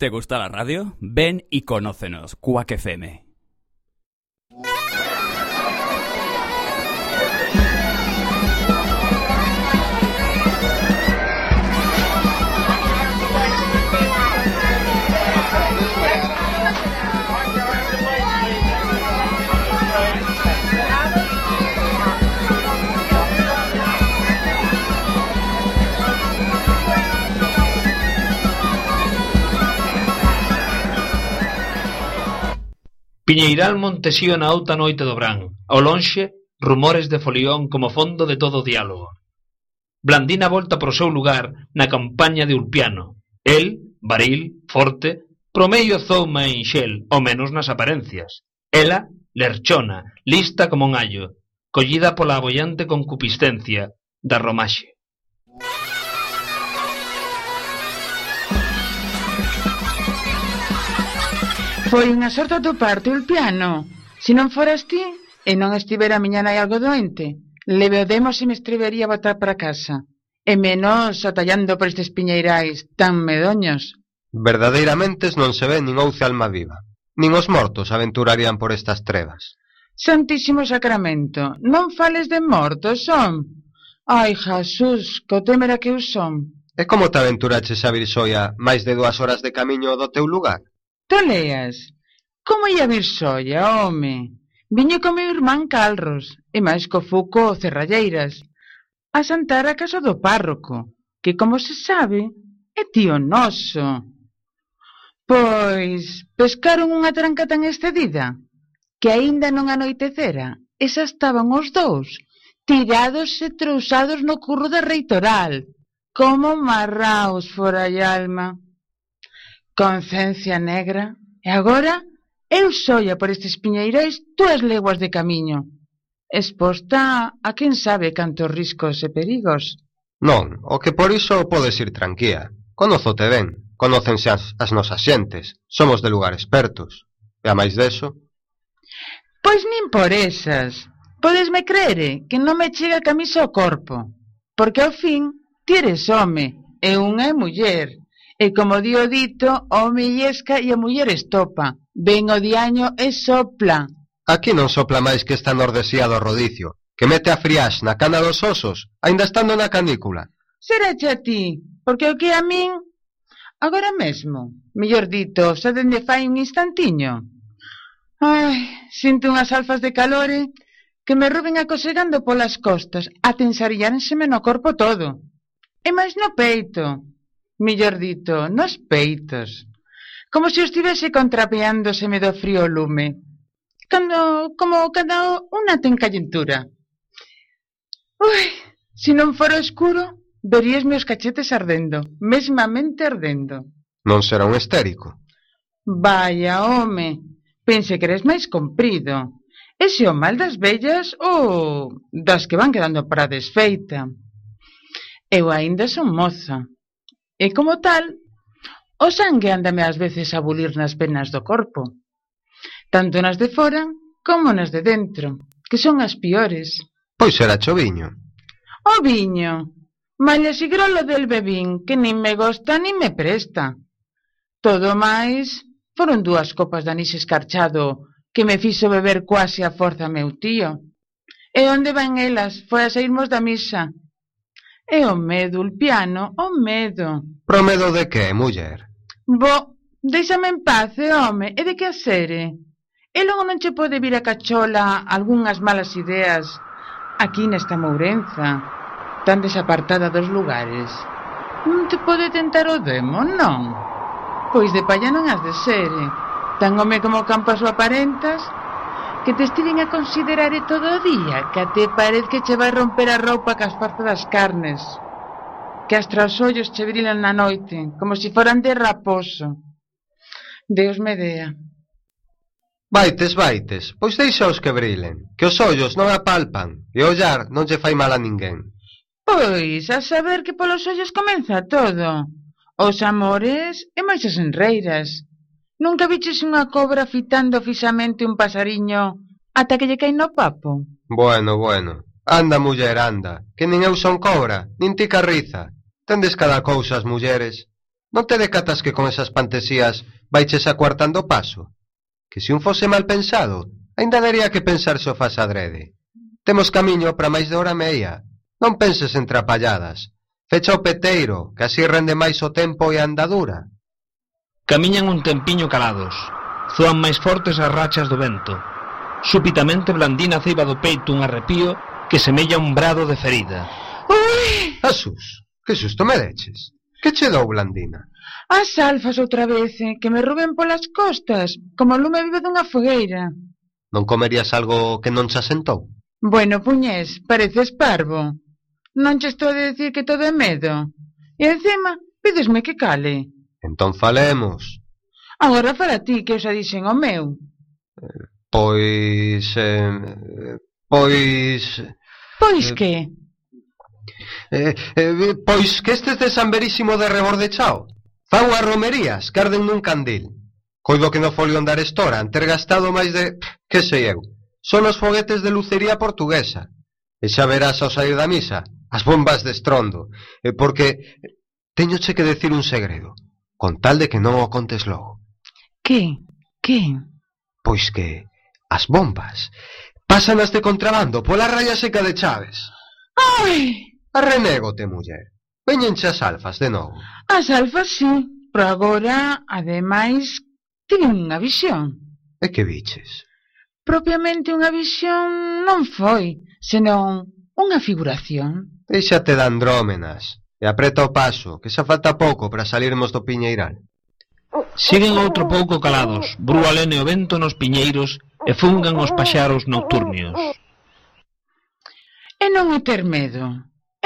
¿Te gusta la radio? Ven y conócenos, Cuac FM. Piñeiral Montesío na alta noite do Brán. ao lonxe, rumores de folión como fondo de todo o diálogo. Blandina volta pro seu lugar na campaña de Ulpiano. El, baril, forte, promeio zouma e inxel, ao menos nas aparencias. Ela, lerchona, lista como un allo, collida pola abollante concupiscencia da romaxe. Foi unha sorte atoparte, piano. Se non foras ti, e non estivera a miña nai algo doente, levedemos e me estrevería a botar para casa. E menos atallando por estes piñeirais tan medoños. Verdadeiramente non se ve nin ouce alma viva. Nin os mortos aventurarían por estas trevas. Santísimo Sacramento, non fales de mortos, son. Ai, Jesús, que temera que eu son. E como te aventuraches a Virsoia máis de dúas horas de camiño do teu lugar? Toleas? Como ia vir soia, home? Viño co meu irmán Calros, e máis co foco Cerralleiras, a santar a casa do párroco, que, como se sabe, é tío noso. Pois, pescaron unha tranca tan excedida, que aínda non anoitecera, e xa estaban os dous, tirados e trousados no curro da reitoral, como marraos fora a alma. Conciencia negra, e agora eu soia por estes piñeirais túas leguas de camiño, exposta a quen sabe cantos riscos e perigos. Non, o que por iso podes ir tranquía. Conozote ben, conócense as, as nosas xentes, somos de lugar expertos. E a máis deso? Pois nin por esas. Podesme crere eh, que non me chega a camisa ao corpo, porque ao fin ti eres home e unha é muller. E como di o dito, o home e a muller estopa. Ven o diaño e sopla. Aquí non sopla máis que esta nordesía do rodicio, que mete a friax na cana dos osos, aínda estando na canícula. Serache a ti, porque o que a min... Agora mesmo, mellor dito, xa dende fai un instantiño. Ai, sinto unhas alfas de calore que me ruben acosegando polas costas, a tensaríanseme no corpo todo. E máis no peito, mellor dito, nos peitos, como se estivese contrapeándoseme do frío lume, cando, como cando unha ten callentura. Ui, se non fora escuro, verías meus cachetes ardendo, mesmamente ardendo. Non será un estérico? Vaya, home, pense que eres máis comprido. Ese o mal das bellas ou das que van quedando para desfeita. Eu aínda son moza, E como tal, o sangue ándame ás veces a bulir nas penas do corpo, tanto nas de fora como nas de dentro, que son as piores. Pois era choviño. O viño, malla sigrolo del bebín, que nin me gosta nin me presta. Todo máis, foron dúas copas de anís escarchado que me fixo beber quase a forza meu tío. E onde van elas? Foi a sairmos da misa, É o medo, Ulpiano, o medo. Pro medo de que, muller? Bo, deixame en paz, eh, home, e de que a sere? E logo non che pode vir a cachola algunhas malas ideas aquí nesta Mourenza, tan desapartada dos lugares. Non te pode tentar o demo, non? Pois de palla non has de ser. Tan home como campo a súa parentas, que te estiven a considerar todo o día, que até parece que che vai romper a roupa cas forzas das carnes, que as tras ollos che brilan na noite, como se si foran de raposo. Deus me dea. Vaites, vaites, pois deixa os que brilen, que os ollos non apalpan e ollar non che fai mal a ninguén. Pois, a saber que polos ollos comeza todo. Os amores e máis as enreiras. Nunca viches unha cobra fitando fixamente un pasariño ata que lle cae no papo? Bueno, bueno. Anda, muller, anda. Que nin eu son cobra, nin ti carriza. Tendes cada cousa as mulleres. Non te decatas que con esas pantesías vaiches acuartando o paso? Que se un fose mal pensado, ainda daría que pensar se o faz adrede. Temos camiño para máis de hora meia. Non penses en trapalladas. Fecha o peteiro, que así rende máis o tempo e a andadura. Camiñan un tempiño calados. Zoan máis fortes as rachas do vento. Súpitamente Blandina ceiba do peito un arrepío que semella un brado de ferida. Ui! Asus, que susto me deches. Que che dou, Blandina? As alfas outra vez, eh, que me ruben polas costas, como o lume vivo dunha fogueira. Non comerías algo que non se asentou? Bueno, puñés, pareces parvo. Non che estou a dicir que todo é medo. E encima, pídesme que cale. Entón falemos. Agora para ti, que xa dixen o meu. Pois... Eh, pois... Pois eh, que? Eh, eh, pois que estes de San Verísimo de Rebordechao fan as romerías, carden nun candil. Coido que no folio andar estoran, ter gastado máis de... que sei eu. Son os foguetes de lucería portuguesa. E xa verás ao sair da misa, as bombas de estrondo. Eh, porque teño che que decir un segredo con tal de que non o contes logo. Que? Que? Pois que as bombas pasan as de contrabando pola raya seca de Chaves. Ai! Arrenégote, muller. Veñenche as alfas de novo. As alfas, sí. Pero agora, ademais, tiñen unha visión. E que biches? Propiamente unha visión non foi, senón unha figuración. Deixate de andrómenas. E apreta o paso, que xa falta pouco para salirmos do piñeiral. Siguen outro pouco calados, brúa lene o vento nos piñeiros e fungan os paxaros nocturnios. E non é ter medo,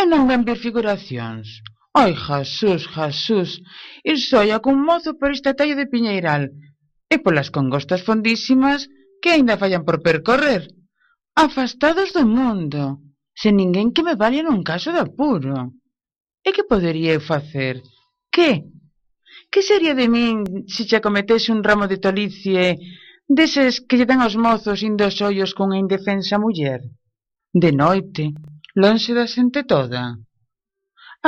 e non ven ver figuracións. Ai, Jasús, Jasús, ir soia cun mozo por este tallo de piñeiral, e polas congostas fondísimas que aínda fallan por percorrer. Afastados do mundo, sen ninguén que me vale nun caso de apuro. E que podería eu facer? Que? Que sería de min se che acometese un ramo de tolicie deses que lle dan aos mozos indo os ollos cunha indefensa muller? De noite, lonxe da xente toda.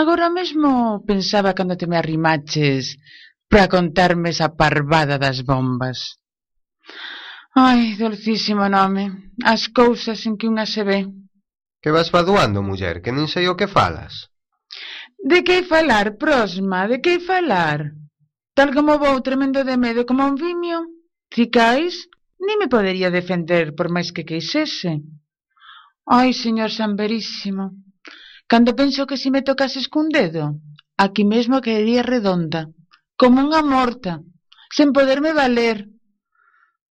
Agora mesmo pensaba cando te me arrimaches para contarme esa parvada das bombas. Ai, dolcísimo nome, as cousas en que unha se ve. Que vas faduando, muller, que nin sei o que falas. De que falar, prosma, de que falar? Tal como vou tremendo de medo como un vimio, cicais, ni me podería defender por máis que queixese. Ai, señor Sanverísimo, cando penso que si me tocases cun dedo, aquí mesmo quedaría redonda, como unha morta, sen poderme valer.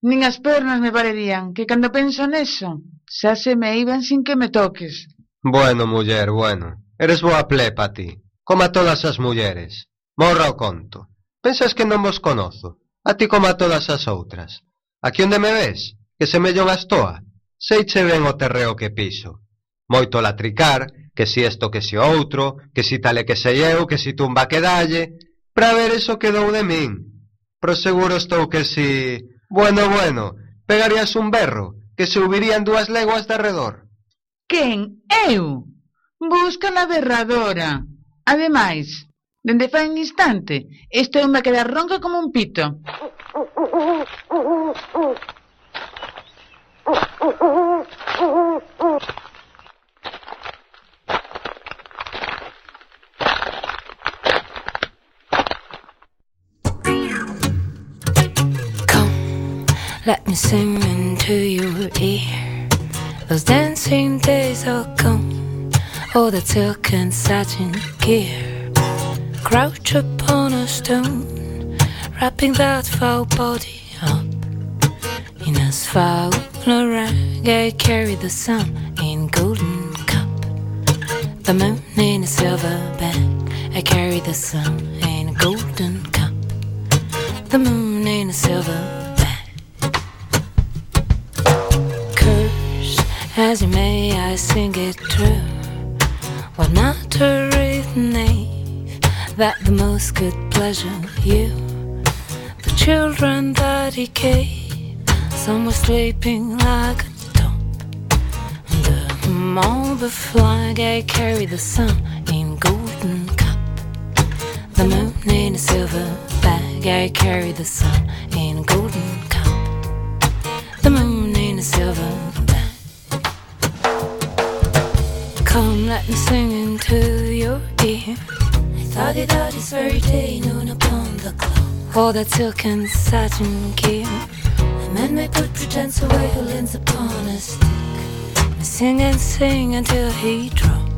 Nin as pernas me valerían, que cando penso neso, xa se me iban sin que me toques. Bueno, muller, bueno. Eres boa plepa ti. Coma todas as mulleres. Morra o conto. Pensas que non vos conozo. A ti coma todas as outras. Aquí onde me ves, que semella unha estoa. Seiche ben o terreo que piso. Moito latricar, que si esto que si outro, que si tale que sei eu, que si tumba que dalle, para ver eso que dou de min. Pro seguro estou que si... Bueno, bueno, pegarías un berro, que se subirían dúas leguas de arredor. Quen? Eu? Busca na berradora. Ademais, dende fai un instante, estou me a quedar ronca como un pito. Let me sing into your ear. Those dancing days are. That silk and satin gear. Crouch upon a stone, wrapping that foul body up in asphalt rag. I carry the sun in golden cup, the moon in a silver bag. I carry the sun in a golden cup, the moon in a silver as you may, I sing it true. What not a name that the most could pleasure you. The children that he gave, some were sleeping like a top. The on the flag I carry the sun in golden cup. The moon in a silver bag, I carry the sun in golden cup. The moon in a silver bag. Come, let me sing into your ear. I thought it out this very day, noon upon the clock. All that silk and satin gear. A man may put pretense away who leans upon a stick. Sing and sing until he drop.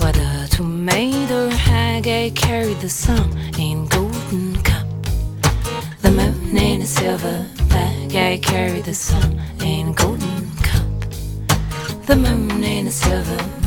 Whether tomato or hag, I carry the sun in golden cup. The moon in a silver bag, I carry the sun in golden cup. The moon in a silver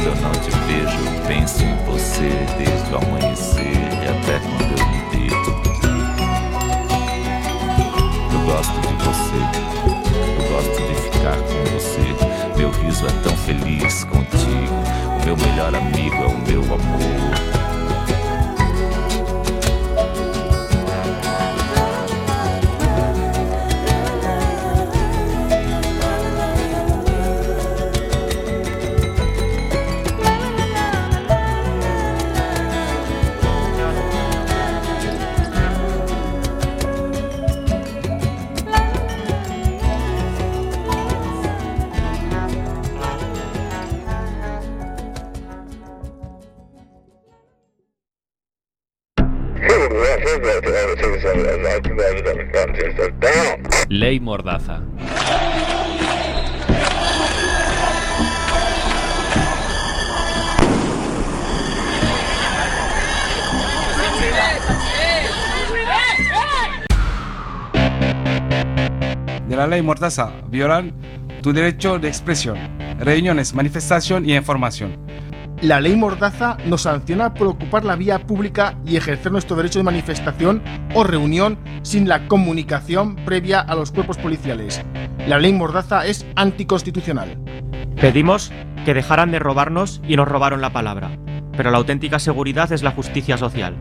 Quando eu não te vejo, penso em você desde o amanhecer e até quando eu me deito. Eu gosto de você, eu gosto de ficar com você. Meu riso é tão feliz contigo, o meu melhor amigo é o meu amor. De la ley Mordaza violan tu derecho de expresión, reuniones, manifestación y información. La ley Mordaza nos sanciona por ocupar la vía pública y ejercer nuestro derecho de manifestación o reunión sin la comunicación previa a los cuerpos policiales. La ley Mordaza es anticonstitucional. Pedimos que dejaran de robarnos y nos robaron la palabra. Pero la auténtica seguridad es la justicia social.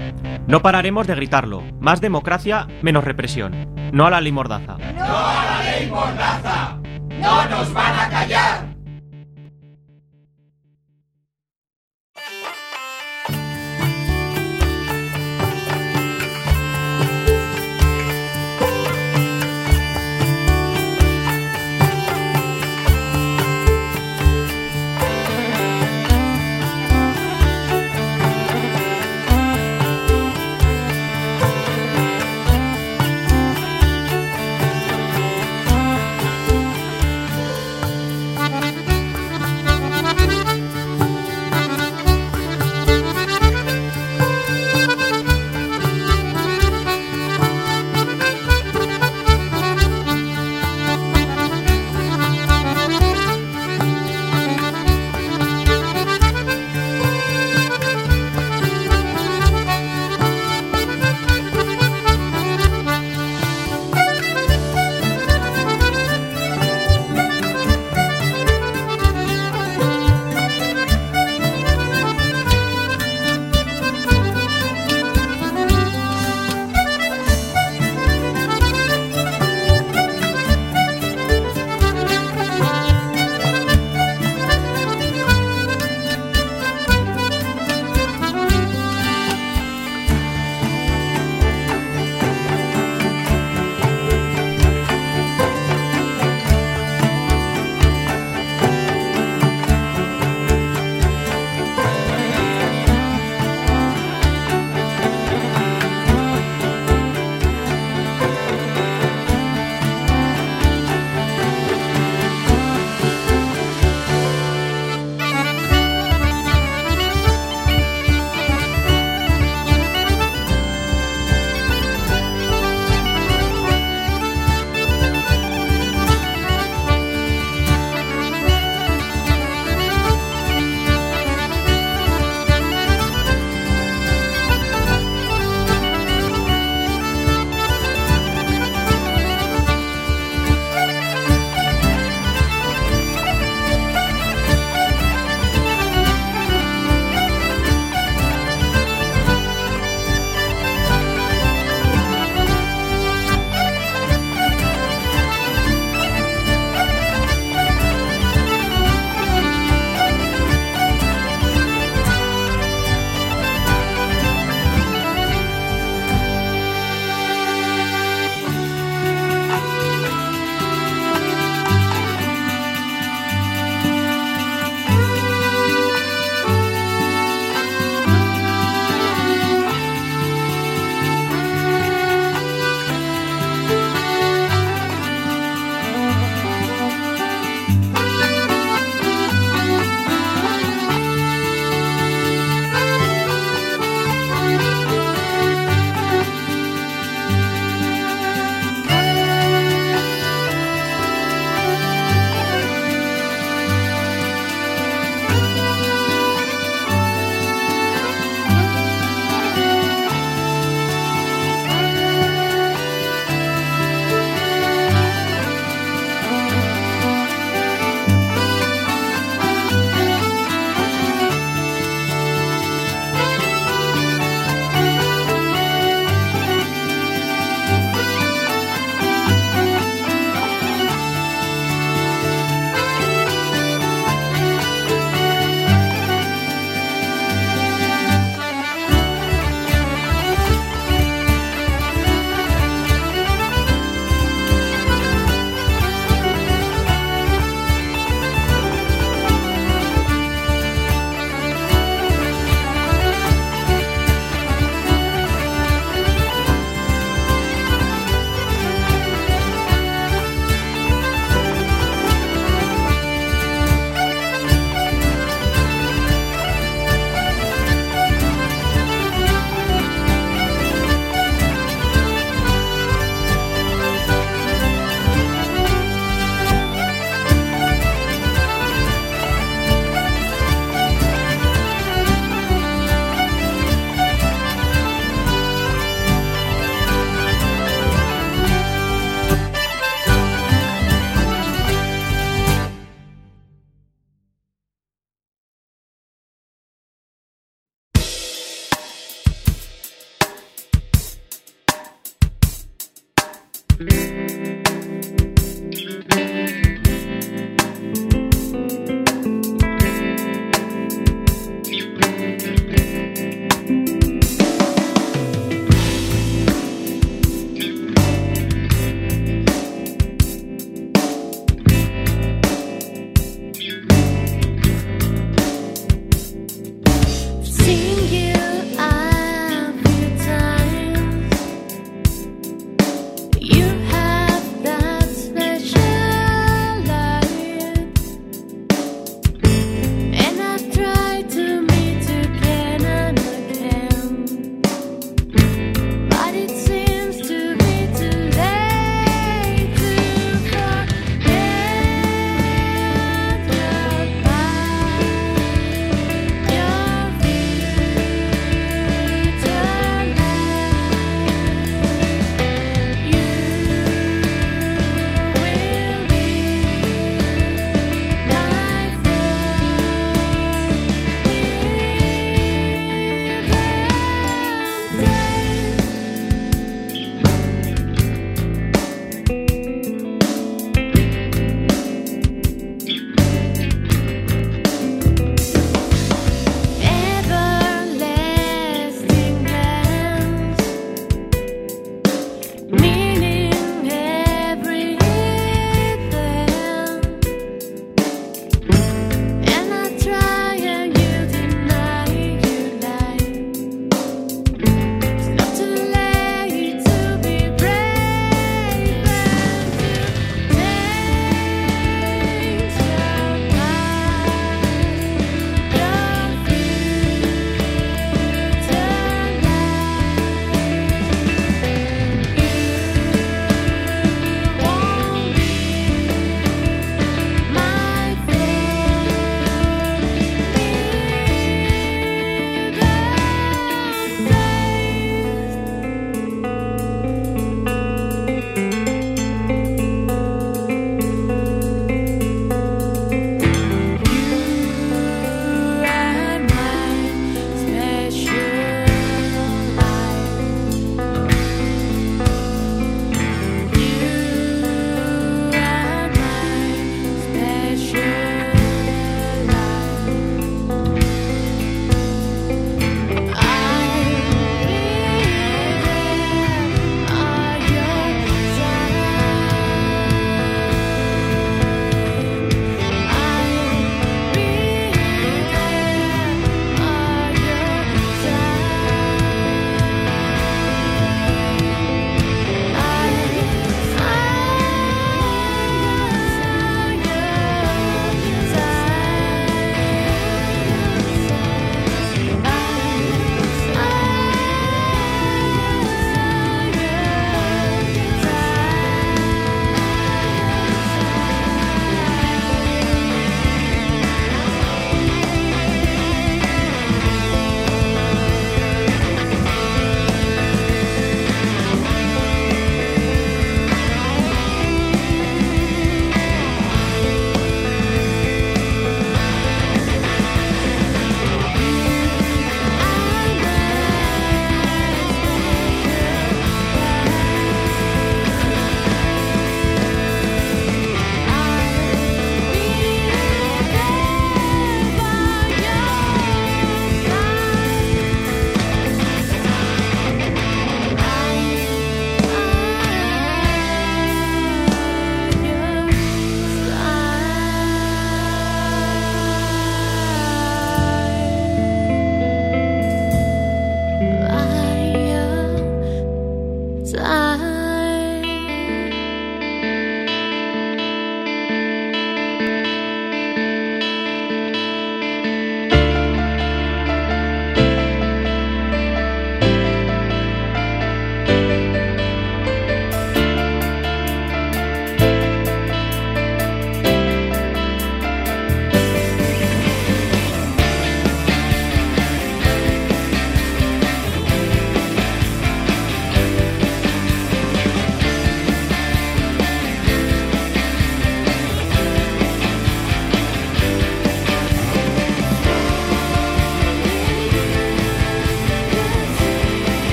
No pararemos de gritarlo. Más democracia, menos represión. No a la ley Mordaza. ¡No a la ley Mordaza! ¡No nos van a callar!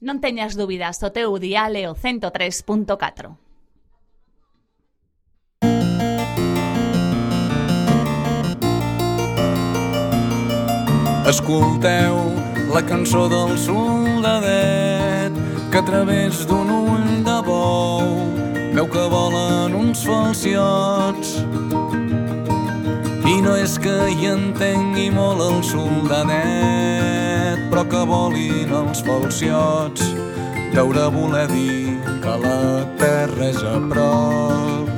Non teñas dúbidas, o teu dial é o 103.4. Escolteu la cançó del soldadet que a través d'un ull de bou veu que volen uns falciots. I no és que hi entengui molt el soldadet, però que volin els falciots deure voler dir que la terra és a prop.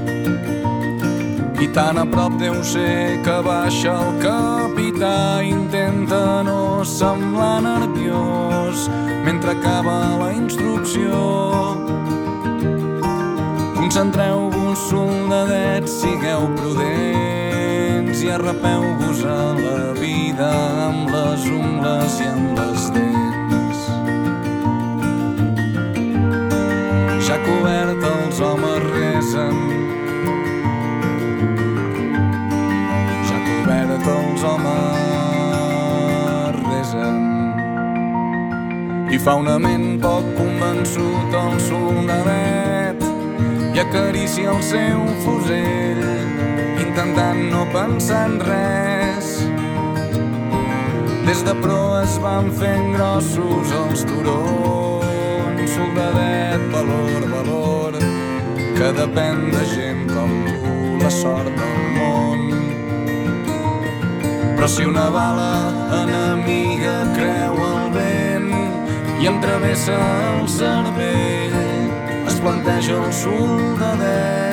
I tan a prop deu ser que baixa el capità intenta no semblar nerviós mentre acaba la instrucció. Concentreu-vos, soldadets, sigueu prudents i arrapeu-vos a la vida amb les ungles i amb les dents. Ja cobert els homes resen cobert els homes resen. I fa un ament poc convençut el soldadet i acaricia el seu fusell intentant no pensar en res. Des de proa es van fent grossos els turons, soldadet, valor, valor, que depèn de gent com tu, la sort del món. Però si una bala enemiga creu el vent i em travessa el cervell, es planteja el soldadet.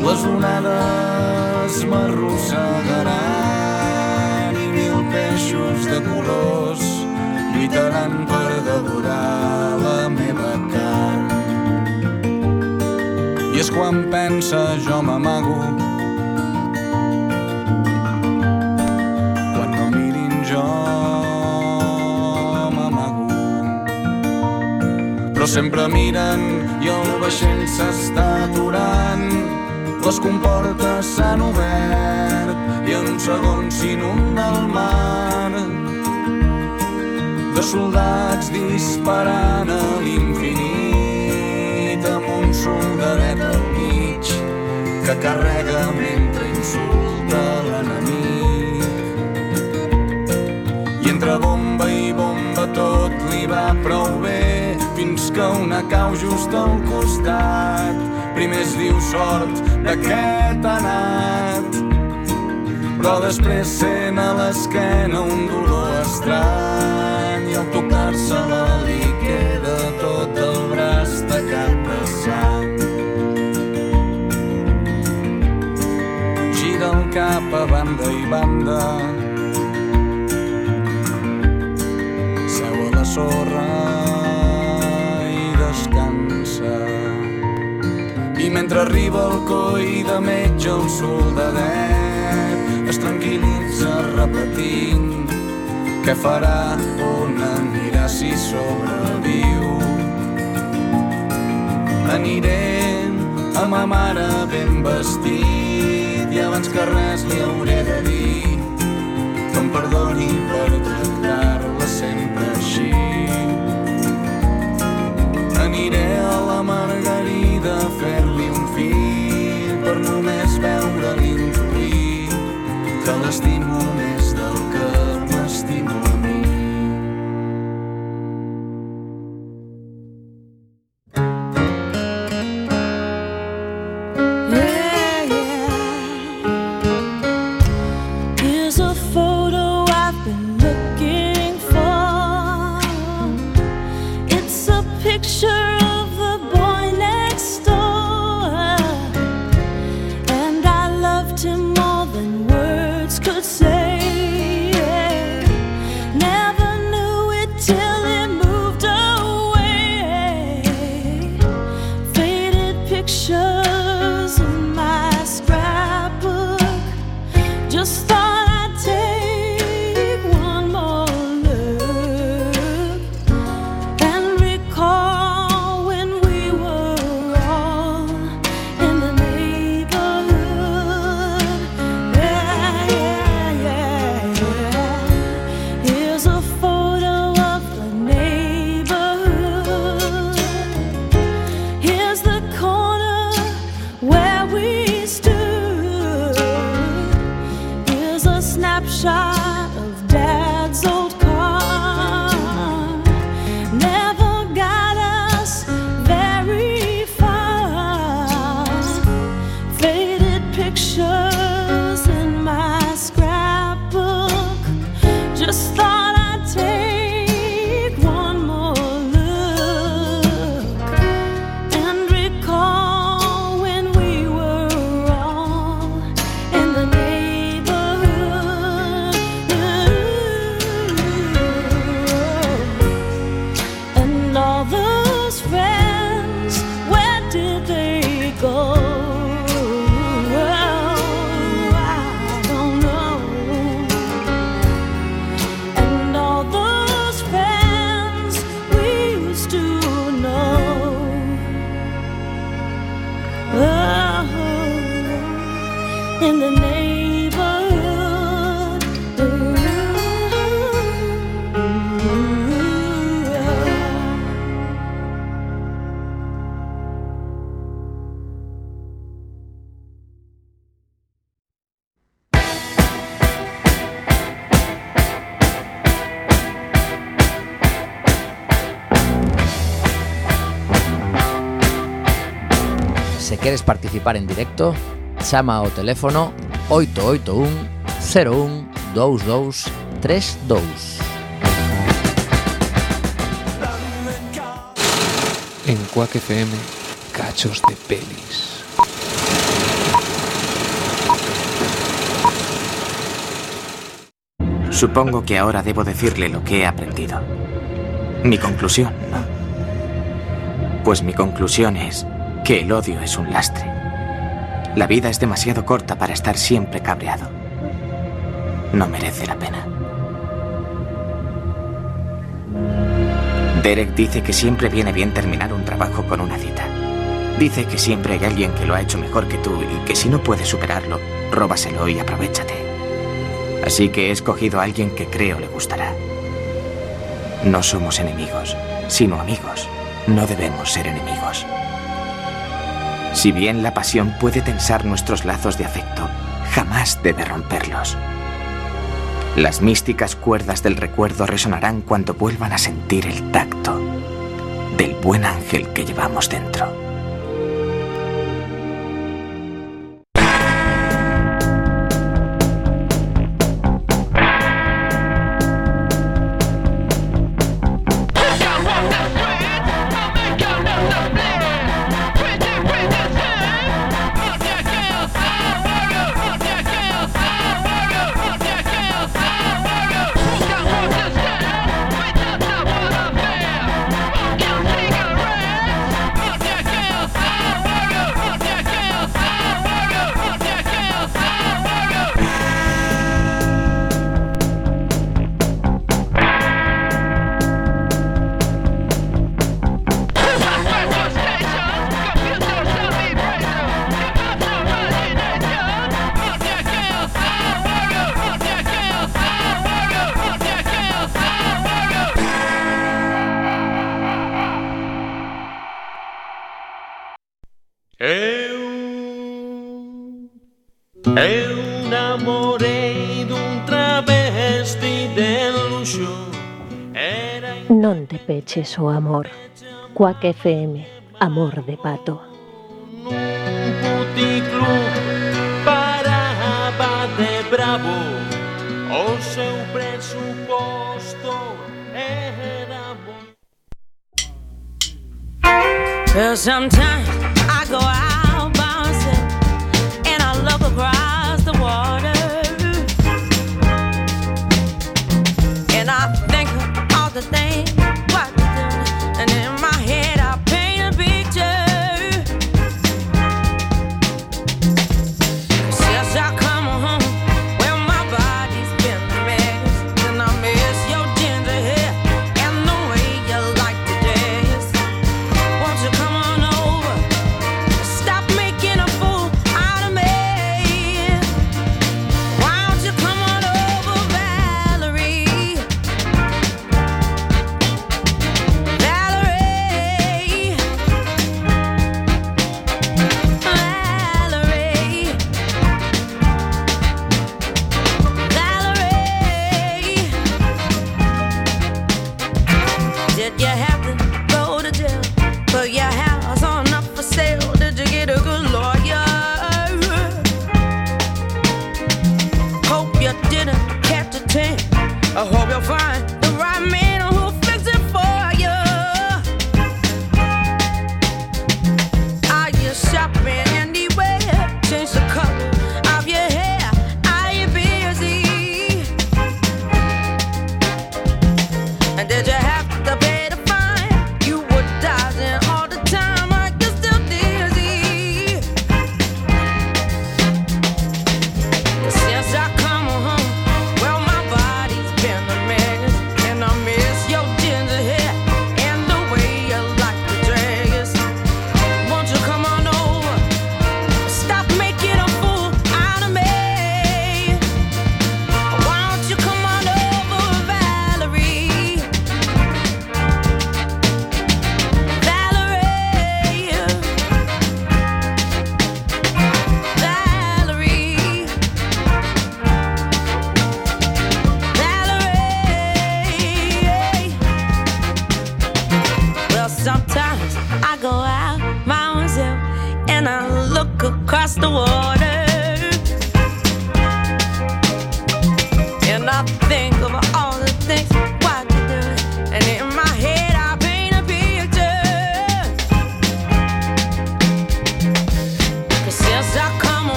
Les onades m'arrossegaran i mil peixos de colors lluitaran per devorar la meva carn. I és quan pensa jo m'amago. Quan no m'amago. Però sempre miren i el vaixell s'està aturant les comportes s'han obert i en un segon s'inunda el mar. De soldats disparant a l'infinit amb un soldadet al mig que carrega mentre insulta l'enemic. I entre bomba i bomba tot li va prou bé fins que una cau just al costat. Primer es diu sort d'aquest anat. Però després sent a l'esquena un dolor estrany i al tocar-se-la li queda tot el braç tacat de sang. Gira el cap a banda i banda mentre arriba el coi de metge el soldadet es tranquil·litza repetint. Què farà, on anirà si sobreviu. Aniré a ma mare ben vestit i abans que res li hauré de dir. Que em perdoni per tractar-la Se queres participar en directo, chama ao teléfono 881 01 22 32. En Quack FM, cachos de pelis. Supongo que ahora debo decirle lo que he aprendido. Mi conclusión, ¿no? Pues mi conclusión es que el odio es un lastre. La vida es demasiado corta para estar siempre cabreado. No merece la pena. Derek dice que siempre viene bien terminar un trabajo con una cita. Dice que siempre hay alguien que lo ha hecho mejor que tú y que si no puedes superarlo, róbaselo y aprovechate. Así que he escogido a alguien que creo le gustará. No somos enemigos, sino amigos. No debemos ser enemigos. Si bien la pasión puede tensar nuestros lazos de afecto, jamás debe romperlos. Las místicas cuerdas del recuerdo resonarán cuando vuelvan a sentir el tacto del buen ángel que llevamos dentro. veches o oh amor. Cuac FM, amor de pato. Un puticlub para de bravo, o seu presuposto era bom. Well, sometimes I go out.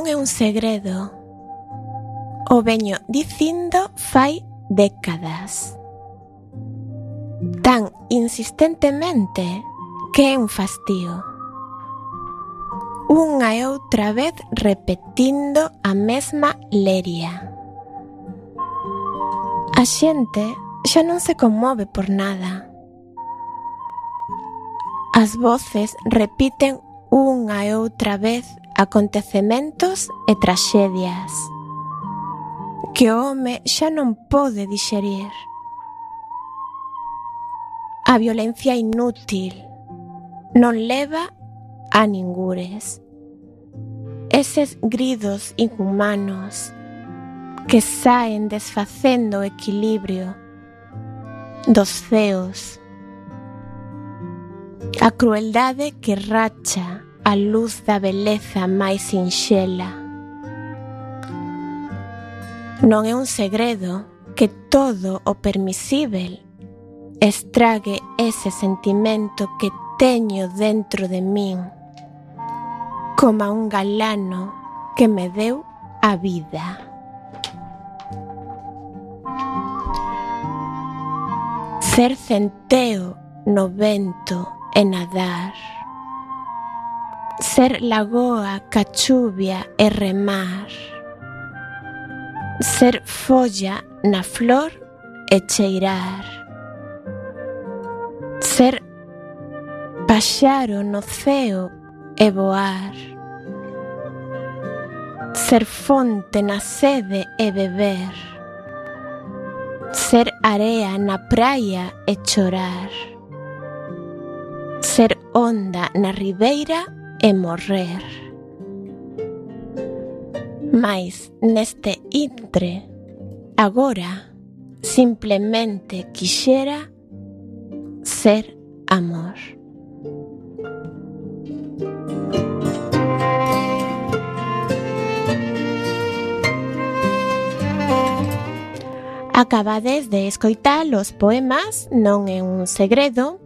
non é un segredo. O veño dicindo fai décadas. Tan insistentemente que é un fastío. Unha e outra vez repetindo a mesma leria. A xente xa non se conmove por nada. As voces repiten unha e outra vez acontecementos e traxedias que o home xa non pode dixerir. A violencia inútil non leva a ningures. Eses gridos inhumanos que saen desfacendo o equilibrio dos ceos. A crueldade que racha a luz da beleza máis sinxela. Non é un segredo que todo o permisível estrague ese sentimento que teño dentro de min, como a un galano que me deu a vida. Ser centeo no vento e nadar ser lagoa, cachuvia e remar. Ser folla na flor e cheirar. Ser paxaro no ceo e voar. Ser fonte na sede e beber. Ser area na praia e chorar. Ser onda na ribeira e morrer. Mais neste intre, agora, simplemente quixera ser amor. Acabades de escoitar os poemas Non é un segredo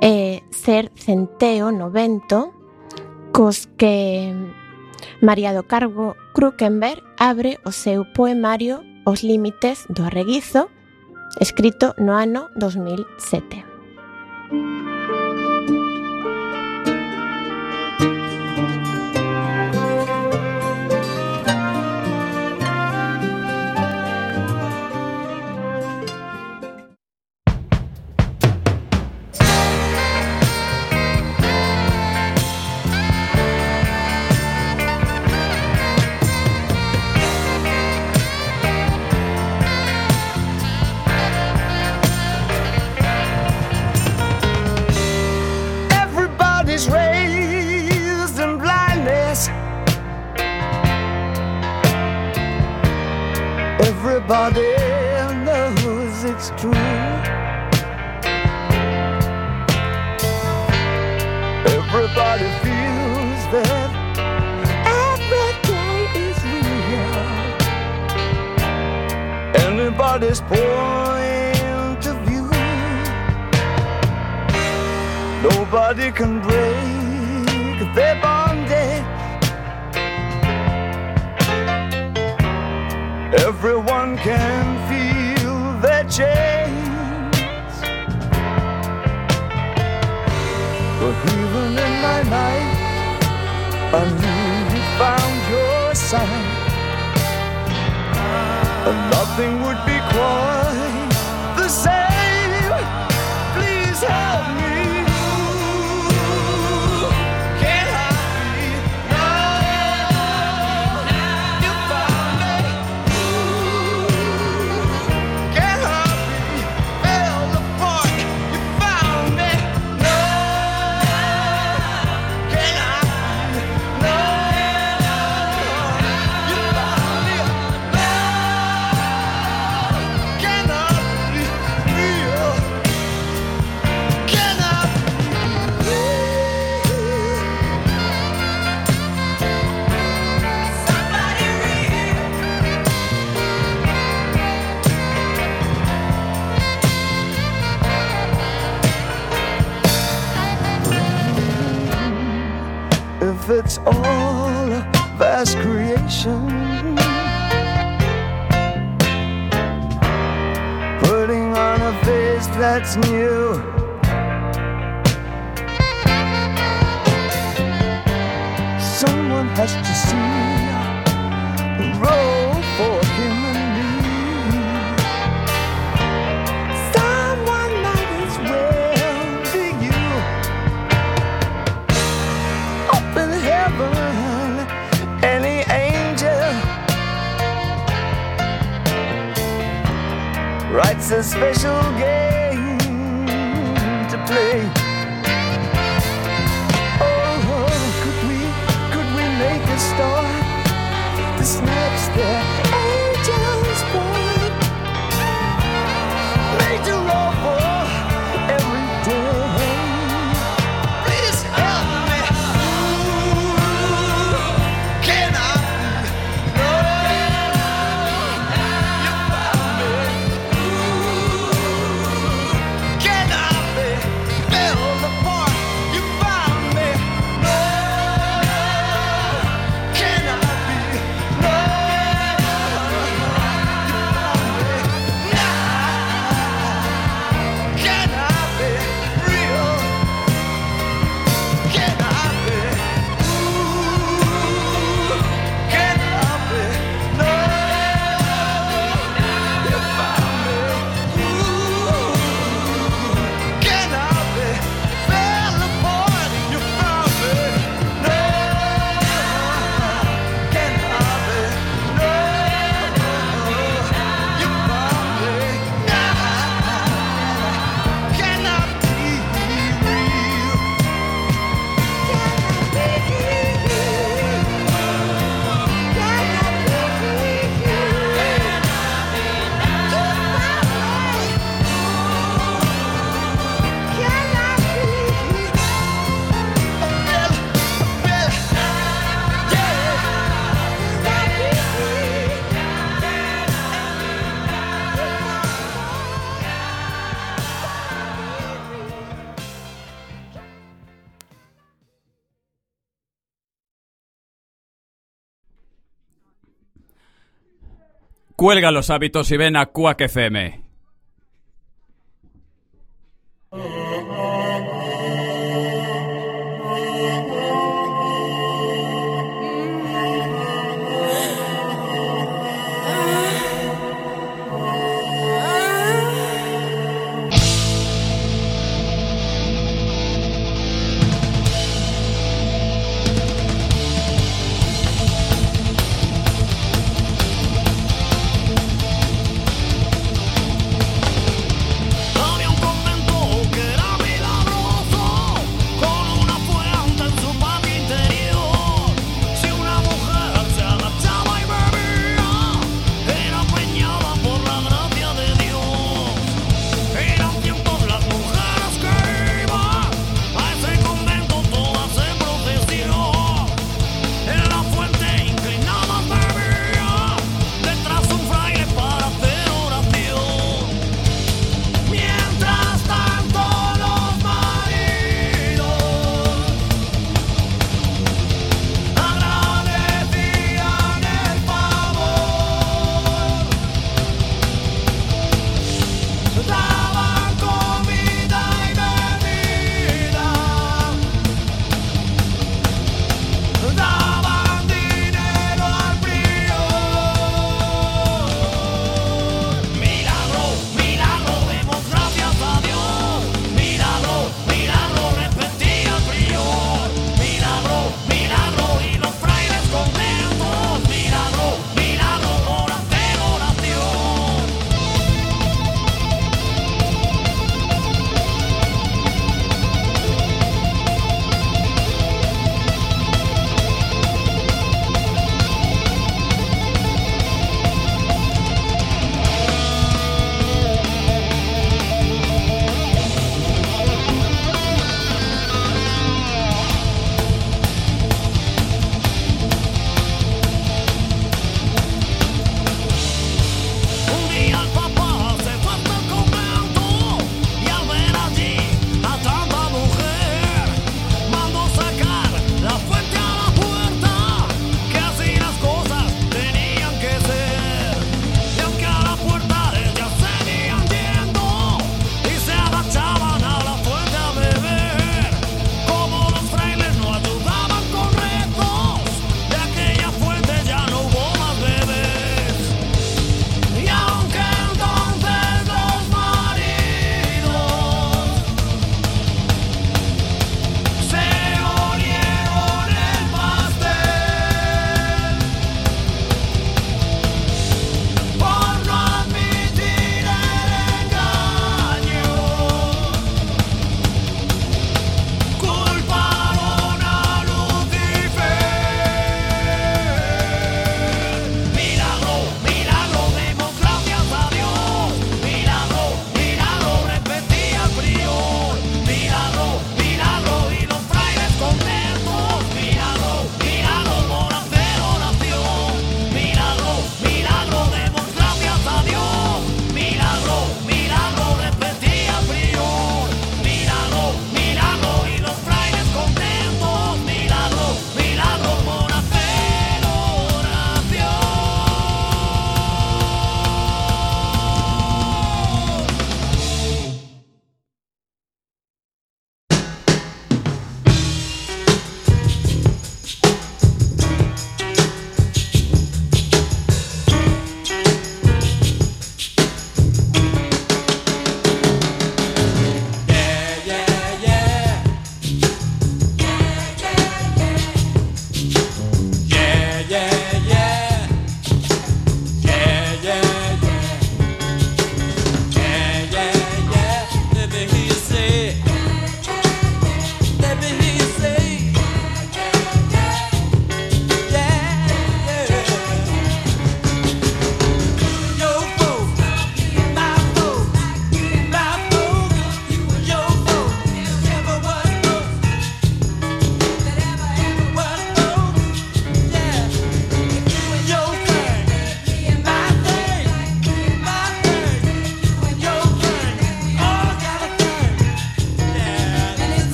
e Ser centeo no vento cos que María do Cargo Krukenberg abre o seu poemario Os límites do reguizo, escrito no ano 2007. Can break their bondage. Everyone can feel their chains. But even in my night, I knew you found your sign. And nothing would be quite the same. all vast creation. Putting on a face that's new. Someone has to see the road. writes a special game to play. Oh, oh could we, could we make a star? Cuelga los hábitos y ven a Quack FM.